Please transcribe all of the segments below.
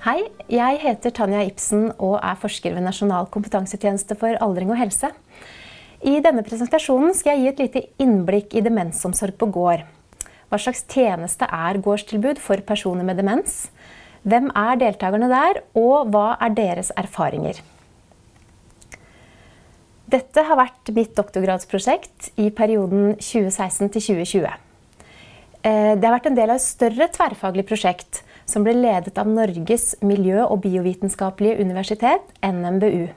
Hei, jeg heter Tanja Ibsen og er forsker ved Nasjonal kompetansetjeneste for aldring og helse. I denne presentasjonen skal jeg gi et lite innblikk i demensomsorg på gård. Hva slags tjeneste er gårdstilbud for personer med demens? Hvem er deltakerne der, og hva er deres erfaringer? Dette har vært mitt doktorgradsprosjekt i perioden 2016 til 2020. Eh, det har vært en del av et større tverrfaglig prosjekt som ble ledet av Norges miljø- og biovitenskapelige universitet, NMBU.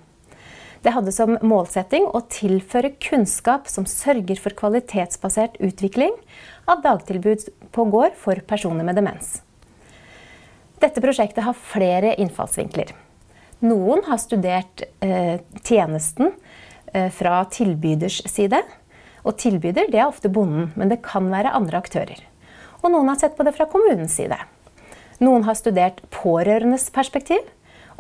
Det hadde som målsetting å tilføre kunnskap som sørger for kvalitetsbasert utvikling av dagtilbud på gård for personer med demens. Dette prosjektet har flere innfallsvinkler. Noen har studert eh, tjenesten eh, fra tilbyders side. Og tilbyder det er ofte bonden, men det kan være andre aktører. Og noen har sett på det fra kommunens side. Noen har studert pårørendes perspektiv.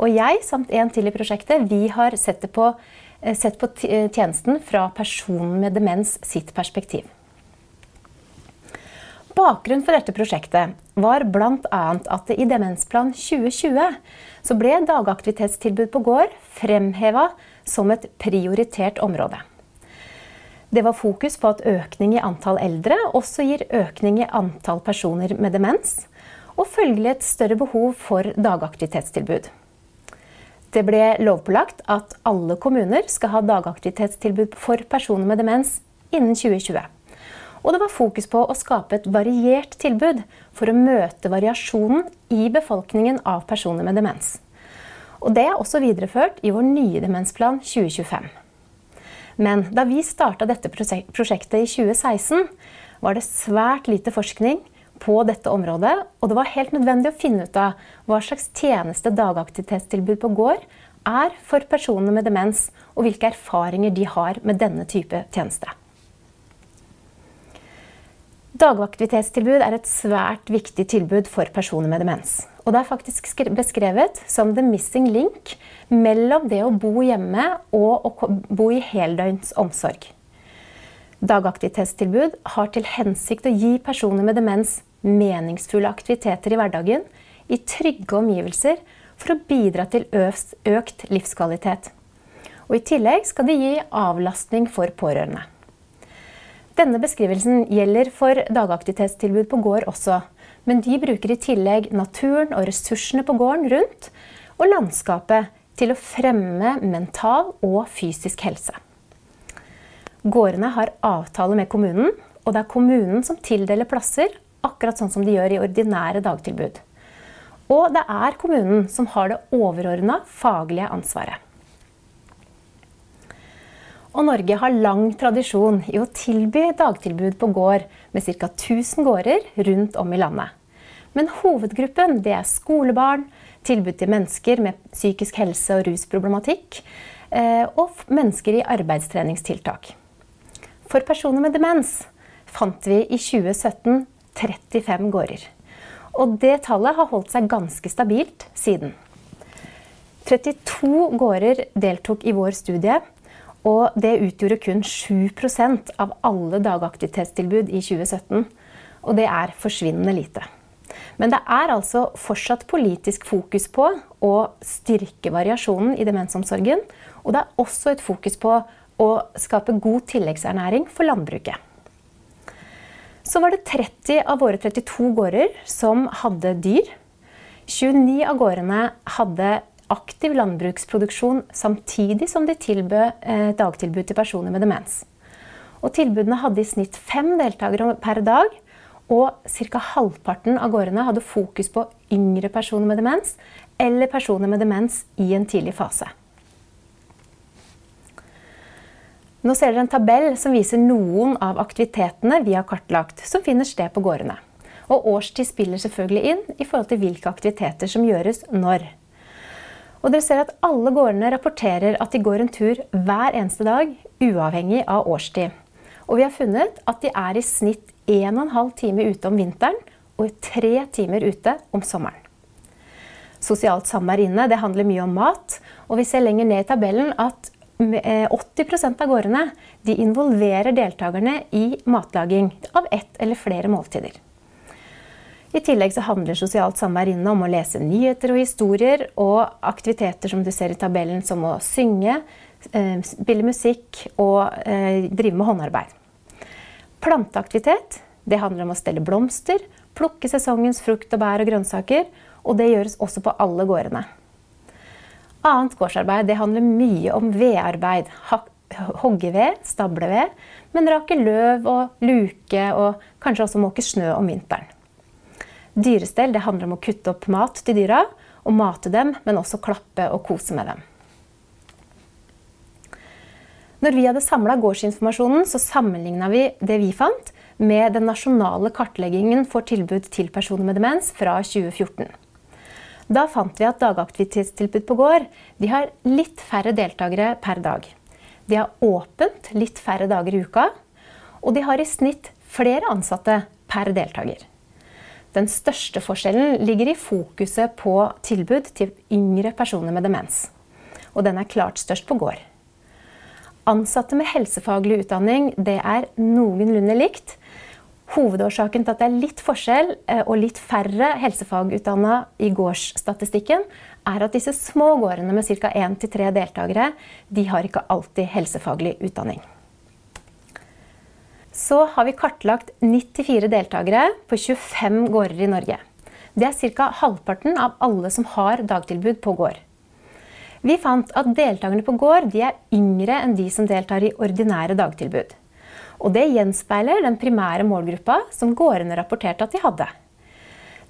Og jeg samt en til i prosjektet vi har sett på, eh, sett på eh, tjenesten fra personen med demens sitt perspektiv. Bakgrunnen for dette prosjektet var bl.a. at det i Demensplan 2020 så ble dagaktivitetstilbud på gård fremheva som et prioritert område. Det var fokus på at økning i antall eldre også gir økning i antall personer med demens, og følgelig et større behov for dagaktivitetstilbud. Det ble lovpålagt at alle kommuner skal ha dagaktivitetstilbud for personer med demens innen 2020. Og det var fokus på å skape et variert tilbud for å møte variasjonen i befolkningen av personer med demens. Og det er også videreført i vår nye demensplan 2025. Men da vi starta dette prosjektet i 2016, var det svært lite forskning på dette området, og det var helt nødvendig å finne ut av hva slags tjeneste dagaktivitetstilbud på gård er for personer med demens, og hvilke erfaringer de har med denne type tjeneste. Dagaktivitetstilbud er et svært viktig tilbud for personer med demens. Og det er faktisk beskrevet som the missing link mellom det å bo hjemme og å bo i heldøgns omsorg. Dagaktivitetstilbud har til hensikt å gi personer med demens meningsfulle aktiviteter i hverdagen i trygge omgivelser for å bidra til økt livskvalitet. Og I tillegg skal de gi avlastning for pårørende. Denne beskrivelsen gjelder for dagaktivitetstilbud på gård også, men de bruker i tillegg naturen og ressursene på gården rundt og landskapet til å fremme mental og fysisk helse. Gårdene har avtale med kommunen, og det er kommunen som tildeler plasser akkurat sånn som de gjør i ordinære dagtilbud. Og det er kommunen som har det overordna faglige ansvaret. Og Norge har lang tradisjon i å tilby dagtilbud på gård med ca. 1000 gårder rundt om i landet. Men hovedgruppen det er skolebarn, tilbud til mennesker med psykisk helse og rusproblematikk, eh, og mennesker i arbeidstreningstiltak. For personer med demens fant vi i 2017 35 gårder. Og det tallet har holdt seg ganske stabilt siden. 32 gårder deltok i vår studie, og det utgjorde kun 7% av alle dagaktivitetstilbud i 2017. Og det er forsvinnende lite. Men det er altså fortsatt politisk fokus på å styrke variasjonen i demensomsorgen. Og det er også et fokus på å skape god tilleggsernæring for landbruket. Så var det 30 av våre 32 gårder som hadde dyr. 29 av gårdene hadde aktiv landbruksproduksjon samtidig som de tilbød eh, dagtilbud til personer med demens. Og tilbudene hadde i snitt fem deltakere per dag, og ca. halvparten av gårdene hadde fokus på yngre personer med demens eller personer med demens i en tidlig fase. Nå ser dere en tabell som viser noen av aktivitetene vi har kartlagt, som finner sted på gårdene. Og årstid spiller selvfølgelig inn i forhold til hvilke aktiviteter som gjøres når. Og dere ser at alle gårdene rapporterer at de går en tur hver eneste dag, uavhengig av årstid. Og vi har funnet at de er i snitt 1 12 time ute om vinteren og 3 timer ute om sommeren. Sosialt samvær inne det handler mye om mat, og vi ser lenger ned i tabellen at 80 eh, av gårdene de involverer deltakerne i matlaging av ett eller flere måltider. I tillegg så handler sosialt samvær inne om å lese nyheter og historier, og aktiviteter som du ser i tabellen, som å synge, eh, spille musikk og eh, drive med håndarbeid. Planteaktivitet det handler om å stelle blomster, plukke sesongens frukt og bær og grønnsaker, og det gjøres også på alle gårdene. Annet gårdsarbeid det handler mye om vedarbeid. Hogge ved, stable ved, men rake løv og luke, og kanskje også måke snø om vinteren. Dyrestell det handler om å kutte opp mat til dyra og mate dem, men også klappe og kose med dem. Når vi hadde samla gårdsinformasjonen, så sammenligna vi det vi fant, med den nasjonale kartleggingen for tilbud til personer med demens fra 2014. Da fant vi at dagaktivitetstilbud på gård har litt færre deltakere per dag. De har åpent litt færre dager i uka, og de har i snitt flere ansatte per deltaker. Den største forskjellen ligger i fokuset på tilbud til yngre personer med demens. Og den er klart størst på gård. Ansatte med helsefaglig utdanning det er noenlunde likt. Hovedårsaken til at det er litt forskjell eh, og litt færre helsefagutdanna i gårdsstatistikken, er at disse små gårdene med ca. 1-3 deltakere de har ikke alltid helsefaglig utdanning så har vi kartlagt 94 deltakere på 25 gårder i Norge. Det er ca. halvparten av alle som har dagtilbud på gård. Vi fant at deltakerne på gård de er yngre enn de som deltar i ordinære dagtilbud. Og det gjenspeiler den primære målgruppa som gårdene rapporterte at de hadde.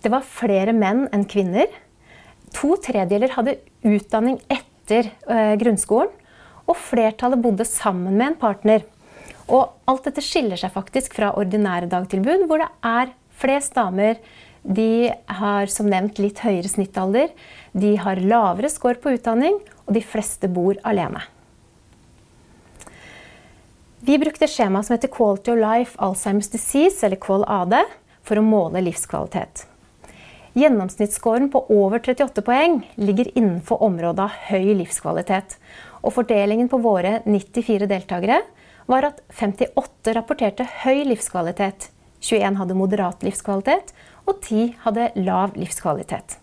Det var flere menn enn kvinner. To tredjedeler hadde utdanning etter eh, grunnskolen. Og flertallet bodde sammen med en partner og alt dette skiller seg faktisk fra ordinære dagtilbud, hvor det er flest damer. De har som nevnt litt høyere snittalder, de har lavere score på utdanning, og de fleste bor alene. Vi brukte skjema som heter Quality of Life Alzheimer's Disease, eller QAL-AD, for å måle livskvalitet. Gjennomsnittsscoren på over 38 poeng ligger innenfor området av høy livskvalitet. Og fordelingen på våre 94 deltakere var at 58 rapporterte høy livskvalitet, 21 hadde moderat livskvalitet, og 10 hadde lav livskvalitet.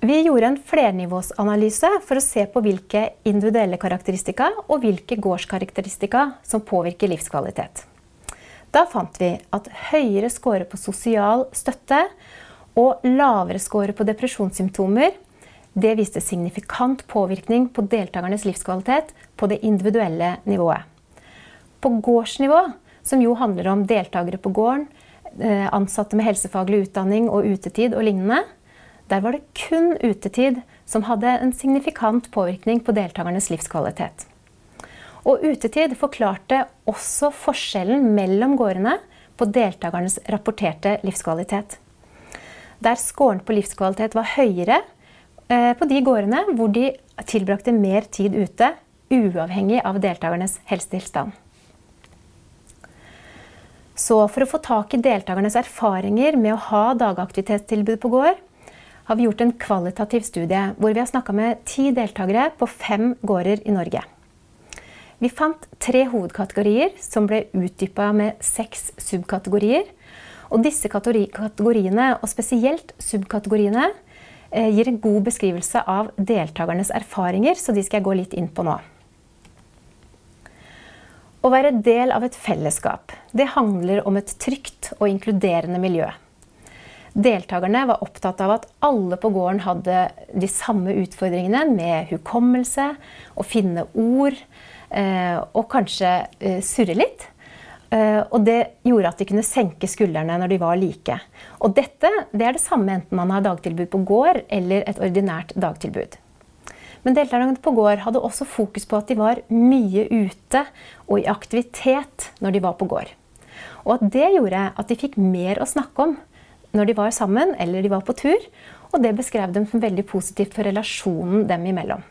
Vi gjorde en flernivåsanalyse for å se på hvilke individuelle karakteristika og hvilke gårdskarakteristika som påvirker livskvalitet. Da fant vi at høyere score på sosial støtte og lavere score på depresjonssymptomer det viste signifikant påvirkning på deltakernes livskvalitet på det individuelle nivået. På gårdsnivå, som jo handler om deltakere på gården, eh, ansatte med helsefaglig utdanning og utetid og lignende, der var det kun utetid som hadde en signifikant påvirkning på deltakernes livskvalitet. Og utetid forklarte også forskjellen mellom gårdene på deltakernes rapporterte livskvalitet. Der scoren på livskvalitet var høyere Eh, på de gårdene hvor de tilbrakte mer tid ute, uavhengig av deltakernes helsetilstand. Så for å få tak i deltakernes erfaringer med å ha dagaktivitetstilbud på gård, har vi gjort en kvalitativ studie hvor vi har snakka med ti deltakere på fem gårder i Norge. Vi fant tre hovedkategorier som ble utdypa med seks subkategorier. Og disse kategoriene, og spesielt subkategoriene, Eh, gir en god beskrivelse av deltakernes erfaringer, så de skal jeg gå litt inn på nå. Å være del av et fellesskap det handler om et trygt og inkluderende miljø. Deltakerne var opptatt av at alle på gården hadde de samme utfordringene med hukommelse, å finne ord eh, og kanskje eh, surre litt. Uh, og det gjorde at de kunne senke skuldrene når de var like. Og dette det er det samme enten man har dagtilbud på gård eller et ordinært dagtilbud. Men deltakerne på gård hadde også fokus på at de var mye ute og i aktivitet når de var på gård. Og at det gjorde at de fikk mer å snakke om når de var sammen eller de var på tur. Og det beskrev dem som veldig positivt for relasjonen dem imellom.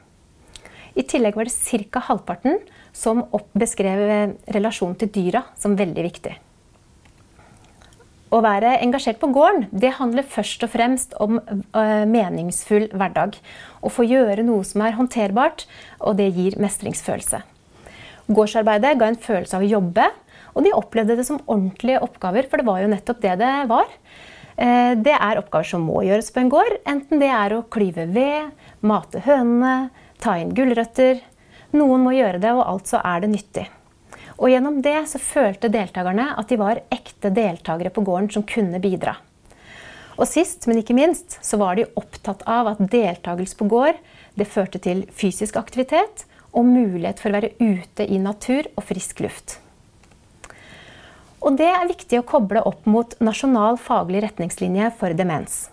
I tillegg var det ca. halvparten som beskrev relasjonen til dyra som veldig viktig. Å være engasjert på gården det handler først og fremst om uh, meningsfull hverdag. Å få gjøre noe som er håndterbart, og det gir mestringsfølelse. Gårdsarbeidet ga en følelse av å jobbe, og de opplevde det som ordentlige oppgaver, for det var jo nettopp det det var. Eh, det er oppgaver som må gjøres på en gård, enten det er å klyve ved, mate hønene, ta inn gulrøtter. Noen må gjøre det, og altså er det nyttig. Og gjennom det så følte deltakerne at de var ekte deltakere på gården som kunne bidra. Og sist, men ikke minst, så var de opptatt av at deltakelse på gård det førte til fysisk aktivitet og mulighet for å være ute i natur og frisk luft. Og det er viktig å koble opp mot Nasjonal faglig retningslinje for demens.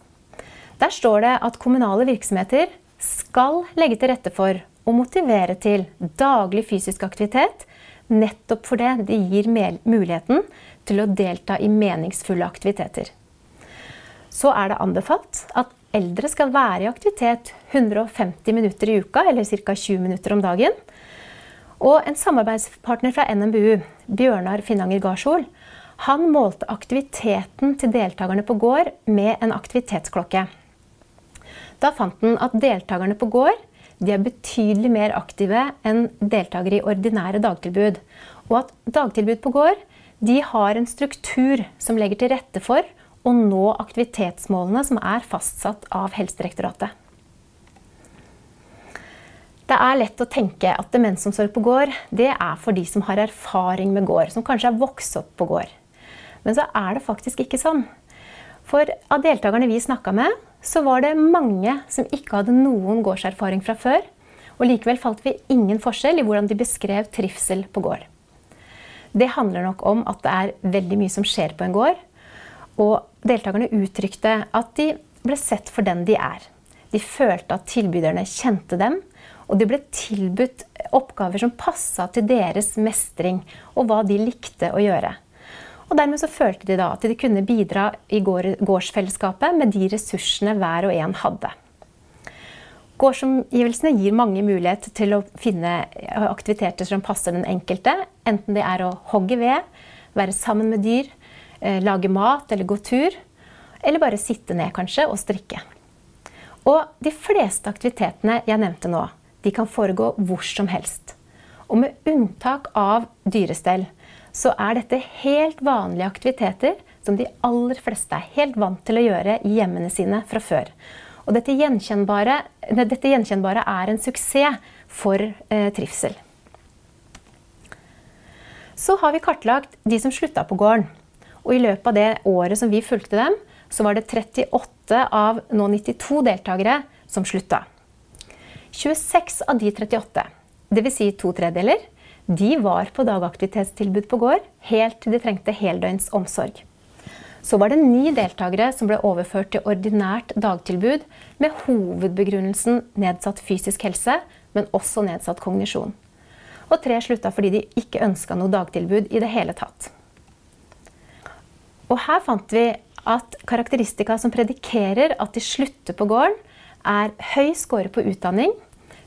Der står det at kommunale virksomheter skal legge til rette for og motivere til daglig fysisk aktivitet, nettopp fordi det gir muligheten til å delta i meningsfulle aktiviteter. Så er det anbefalt at eldre skal være i aktivitet 150 minutter i uka, eller ca. 20 minutter om dagen. Og en samarbeidspartner fra NMBU, Bjørnar Finnanger Garsol, han målte aktiviteten til deltakerne på gård med en aktivitetsklokke. Da fant han at deltakerne på gård de er betydelig mer aktive enn deltakere i ordinære dagtilbud. Og at dagtilbud på gård de har en struktur som legger til rette for å nå aktivitetsmålene som er fastsatt av Helsedirektoratet. Det er lett å tenke at demensomsorg på gård det er for de som har erfaring med gård, som kanskje er vokst opp på gård. Men så er det faktisk ikke sånn. For av deltakerne vi snakka med, så var det mange som ikke hadde noen gårdserfaring fra før. Og likevel falt vi ingen forskjell i hvordan de beskrev trivsel på gård. Det handler nok om at det er veldig mye som skjer på en gård. Og deltakerne uttrykte at de ble sett for den de er. De følte at tilbyderne kjente dem, og de ble tilbudt oppgaver som passa til deres mestring og hva de likte å gjøre. Og dermed så følte de da at de kunne bidra i gårdsfellesskapet med de ressursene hver og en hadde. Gårdsomgivelsene gir mange mulighet til å finne aktiviteter som passer den enkelte. Enten det er å hogge ved, være sammen med dyr, eh, lage mat eller gå tur. Eller bare sitte ned kanskje og strikke. Og de fleste aktivitetene jeg nevnte nå, de kan foregå hvor som helst. Og med unntak av dyrestell så er dette helt vanlige aktiviteter som de aller fleste er helt vant til å gjøre i hjemmene sine fra før. Og dette gjenkjennbare, dette gjenkjennbare er en suksess for eh, trivsel. Så har vi kartlagt de som slutta på gården. Og i løpet av det året som vi fulgte dem, så var det 38 av nå 92 deltakere som slutta. 26 av de 38, dvs. Si to tredeler, de var på dagaktivitetstilbud på gård helt til de trengte heldøgns omsorg. Så var det ni deltakere som ble overført til ordinært dagtilbud med hovedbegrunnelsen nedsatt fysisk helse, men også nedsatt kognisjon. Og tre slutta fordi de ikke ønska noe dagtilbud i det hele tatt. Og her fant vi at karakteristika som predikerer at de slutter på gården, er høy score på utdanning,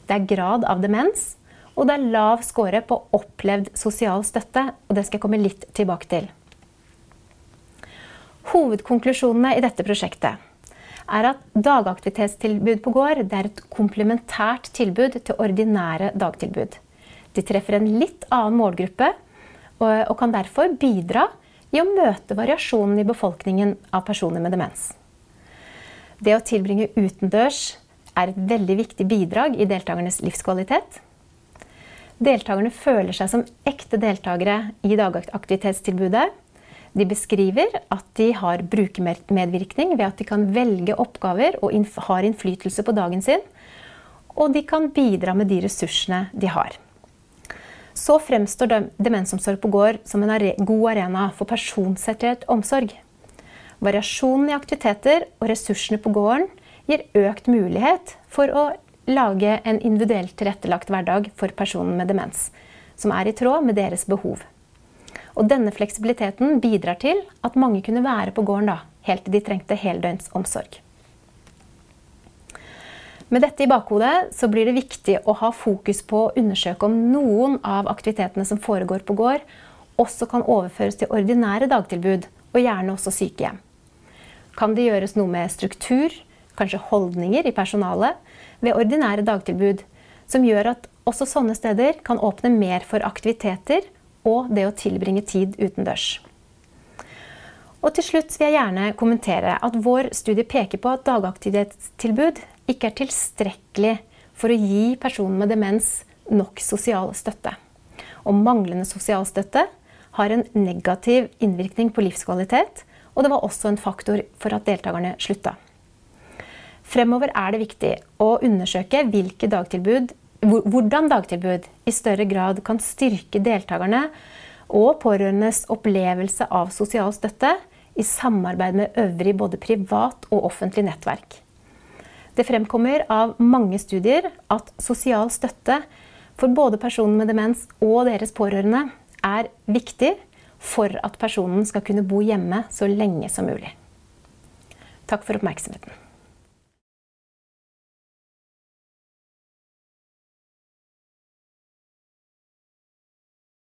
det er grad av demens, og det er lav score på opplevd sosial støtte. og Det skal jeg komme litt tilbake til. Hovedkonklusjonene i dette prosjektet er at dagaktivitetstilbud på gård er et komplementært tilbud til ordinære dagtilbud. De treffer en litt annen målgruppe og kan derfor bidra i å møte variasjonen i befolkningen av personer med demens. Det å tilbringe utendørs er et veldig viktig bidrag i deltakernes livskvalitet. Deltakerne føler seg som ekte deltakere i dagaktivitetstilbudet. De beskriver at de har brukermedvirkning ved at de kan velge oppgaver og har innflytelse på dagen sin. Og de kan bidra med de ressursene de har. Så fremstår demensomsorg på gård som en god arena for personsentrert omsorg. Variasjonen i aktiviteter og ressursene på gården gir økt mulighet for å lage en individuelt tilrettelagt hverdag for personen med demens, som er i tråd med deres behov. Og denne fleksibiliteten bidrar til at mange kunne være på gården da, helt til de trengte heldøgns omsorg. Med dette i bakhodet så blir det viktig å ha fokus på å undersøke om noen av aktivitetene som foregår på gård, også kan overføres til ordinære dagtilbud, og gjerne også sykehjem. Kan det gjøres noe med struktur, kanskje holdninger i personalet, ved ordinære dagtilbud, som gjør at også sånne steder kan åpne mer for aktiviteter og det å tilbringe tid utendørs. Og til slutt vil jeg gjerne kommentere at vår studie peker på at dagaktivitetstilbud ikke er tilstrekkelig for å gi personer med demens nok sosial støtte. Og manglende sosial støtte har en negativ innvirkning på livskvalitet, og det var også en faktor for at deltakerne slutta. Fremover er det viktig å undersøke dagtilbud, hvordan dagtilbud i større grad kan styrke deltakerne og pårørendes opplevelse av sosial støtte i samarbeid med øvrig både privat og offentlig nettverk. Det fremkommer av mange studier at sosial støtte for både personer med demens og deres pårørende er viktig for at personen skal kunne bo hjemme så lenge som mulig. Takk for oppmerksomheten.